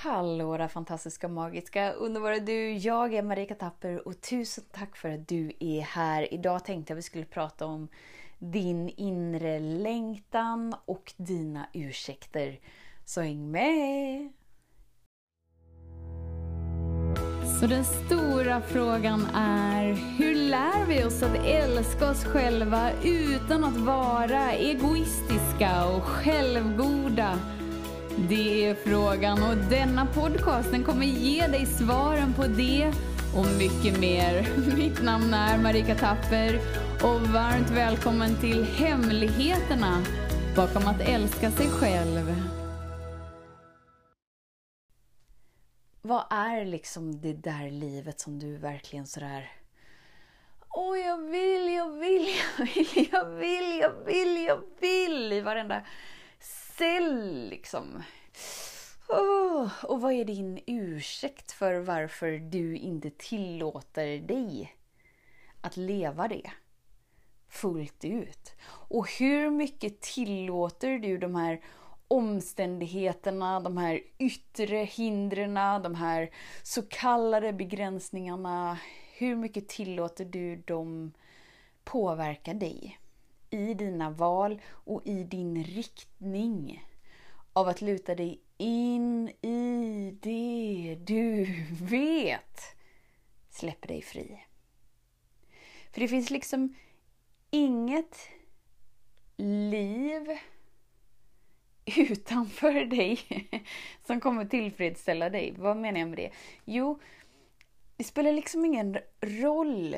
Hallå där fantastiska, magiska, underbara du! Jag är Marika Tapper och tusen tack för att du är här. Idag tänkte jag vi skulle prata om din inre längtan och dina ursäkter. Så häng med! Så den stora frågan är, hur lär vi oss att älska oss själva utan att vara egoistiska och självgoda? Det är frågan och denna podcast den kommer ge dig svaren på det och mycket mer. Mitt namn är Marika Tapper och varmt välkommen till Hemligheterna bakom att älska sig själv. Vad är liksom det där livet som du verkligen sådär Åh, jag vill, jag vill, jag vill, jag vill, jag vill, jag vill i varenda cell liksom. Oh, och vad är din ursäkt för varför du inte tillåter dig att leva det fullt ut? Och hur mycket tillåter du de här omständigheterna, de här yttre hindren, de här så kallade begränsningarna. Hur mycket tillåter du dem påverka dig? I dina val och i din riktning av att luta dig in i det du vet släpper dig fri. För det finns liksom inget liv utanför dig som kommer tillfredsställa dig. Vad menar jag med det? Jo, det spelar liksom ingen roll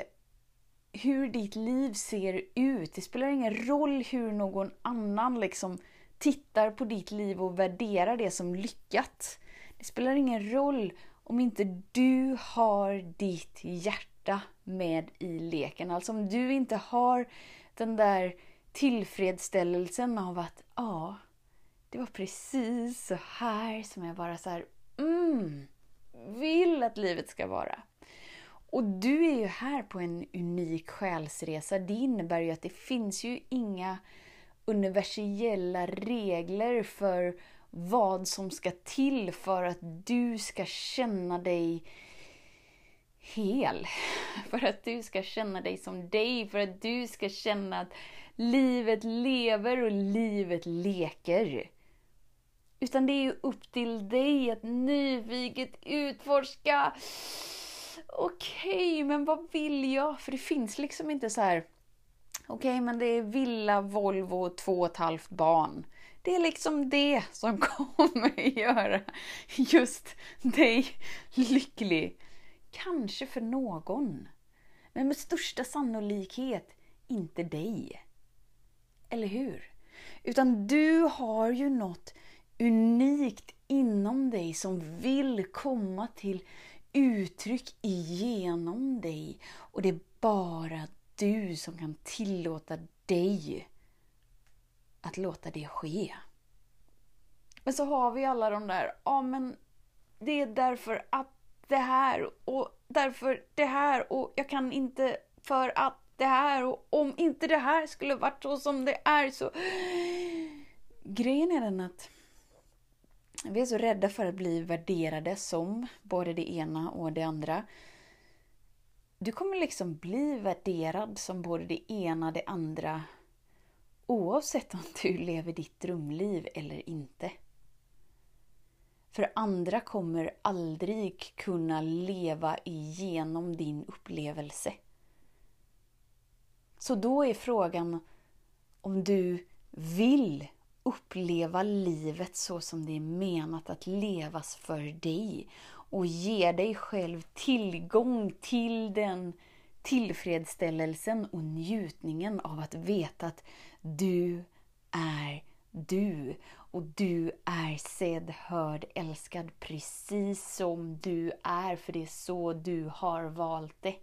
hur ditt liv ser ut. Det spelar ingen roll hur någon annan liksom tittar på ditt liv och värderar det som lyckat. Det spelar ingen roll om inte du har ditt hjärta med i leken. Alltså om du inte har den där tillfredsställelsen av att ja, det var precis så här som jag bara så här, mm, vill att livet ska vara. Och du är ju här på en unik själsresa. Det innebär ju att det finns ju inga universella regler för vad som ska till för att du ska känna dig hel. För att du ska känna dig som dig, för att du ska känna att livet lever och livet leker. Utan det är ju upp till dig att nyfiket utforska. Okej, okay, men vad vill jag? För det finns liksom inte så här. Okej, okay, men det är villa, Volvo, två och ett halvt barn. Det är liksom det som kommer göra just dig lycklig. Kanske för någon. Men med största sannolikhet inte dig. Eller hur? Utan du har ju något unikt inom dig som vill komma till uttryck igenom dig. Och det är bara du som kan tillåta dig att låta det ske. Men så har vi alla de där, ja men det är därför att det här och därför det här och jag kan inte för att det här och om inte det här skulle varit så som det är så... Grejen är den att vi är så rädda för att bli värderade som både det ena och det andra. Du kommer liksom bli värderad som både det ena och det andra oavsett om du lever ditt drömliv eller inte. För andra kommer aldrig kunna leva igenom din upplevelse. Så då är frågan om du vill uppleva livet så som det är menat att levas för dig och ge dig själv tillgång till den tillfredsställelsen och njutningen av att veta att du är du och du är sedd, hörd, älskad precis som du är för det är så du har valt det.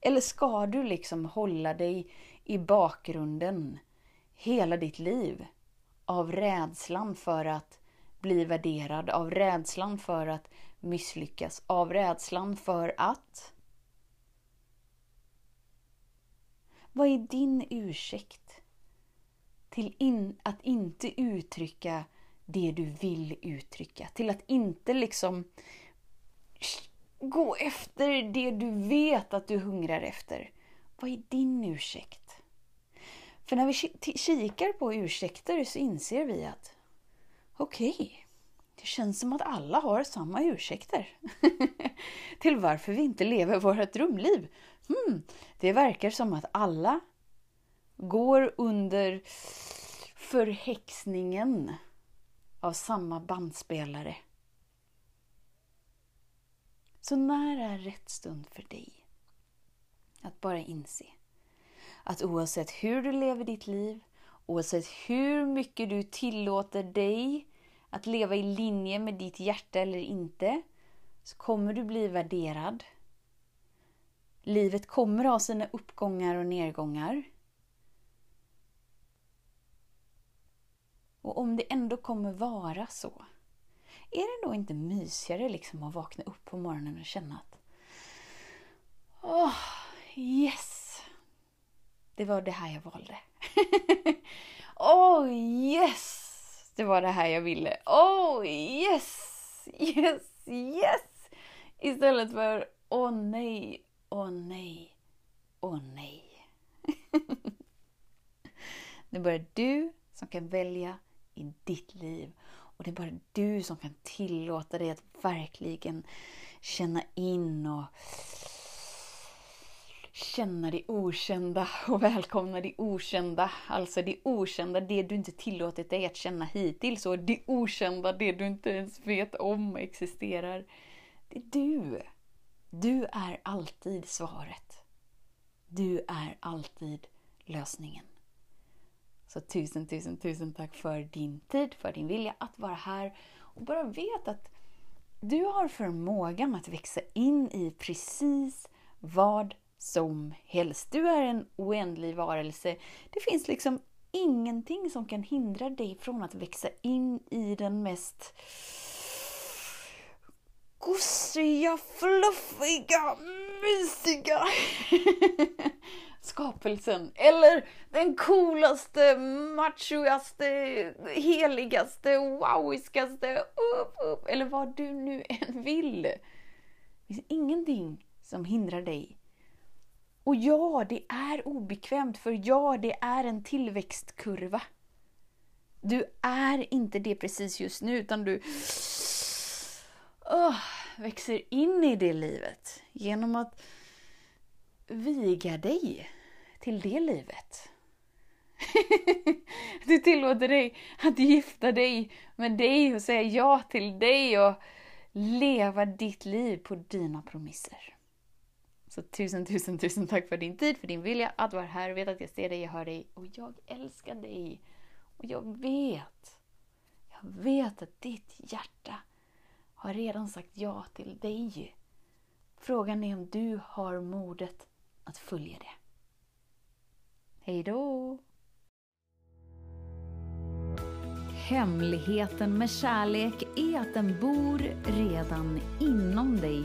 Eller ska du liksom hålla dig i bakgrunden hela ditt liv av rädslan för att bli värderad, av rädslan för att misslyckas, av rädslan för att... Vad är din ursäkt till in, att inte uttrycka det du vill uttrycka. Till att inte liksom gå efter det du vet att du hungrar efter. Vad är din ursäkt? För när vi kikar på ursäkter så inser vi att okej, okay, det känns som att alla har samma ursäkter till varför vi inte lever vårt drömliv. Hmm, det verkar som att alla går under förhäxningen av samma bandspelare. Så när är rätt stund för dig att bara inse att oavsett hur du lever ditt liv, oavsett hur mycket du tillåter dig att leva i linje med ditt hjärta eller inte, så kommer du bli värderad. Livet kommer ha sina uppgångar och nedgångar. Och om det ändå kommer vara så, är det då inte mysigare liksom att vakna upp på morgonen och känna att Åh, oh, yes! Det var det här jag valde. Åh, oh, yes! Det var det här jag ville. Oh yes! Yes! Yes! Istället för åh oh, nej, åh oh, nej, åh oh, nej. det är bara du som kan välja i ditt liv. Och det är bara du som kan tillåta dig att verkligen känna in och känna det okända och välkomna det okända. Alltså det okända, det du inte tillåtit dig att känna hittills och det okända, det du inte ens vet om existerar. Det är du. Du är alltid svaret. Du är alltid lösningen. Så tusen, tusen, tusen tack för din tid, för din vilja att vara här. Och bara vet att du har förmågan att växa in i precis vad som helst. Du är en oändlig varelse. Det finns liksom ingenting som kan hindra dig från att växa in i den mest gosiga, fluffiga, mysiga skapelsen. Eller den coolaste, machoigaste, heligaste, wowiskaste, upp, upp, eller vad du nu än vill. Det finns ingenting som hindrar dig och ja, det är obekvämt för ja, det är en tillväxtkurva. Du är inte det precis just nu utan du oh, växer in i det livet genom att viga dig till det livet. du tillåter dig att gifta dig med dig och säga ja till dig och leva ditt liv på dina promisser. Så tusen, tusen, tusen tack för din tid, för din vilja att vara här. Jag vet att jag ser dig, jag hör dig och jag älskar dig. Och jag vet, jag vet att ditt hjärta har redan sagt ja till dig. Frågan är om du har modet att följa det. Hej då! Hemligheten med kärlek är att den bor redan inom dig